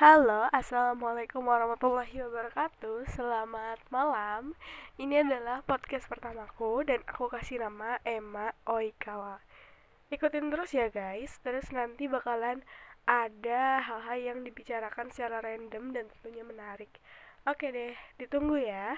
Halo, assalamualaikum warahmatullahi wabarakatuh. Selamat malam. Ini adalah podcast pertamaku dan aku kasih nama Emma Oikawa. Ikutin terus ya guys. Terus nanti bakalan ada hal-hal yang dibicarakan secara random dan tentunya menarik. Oke deh, ditunggu ya.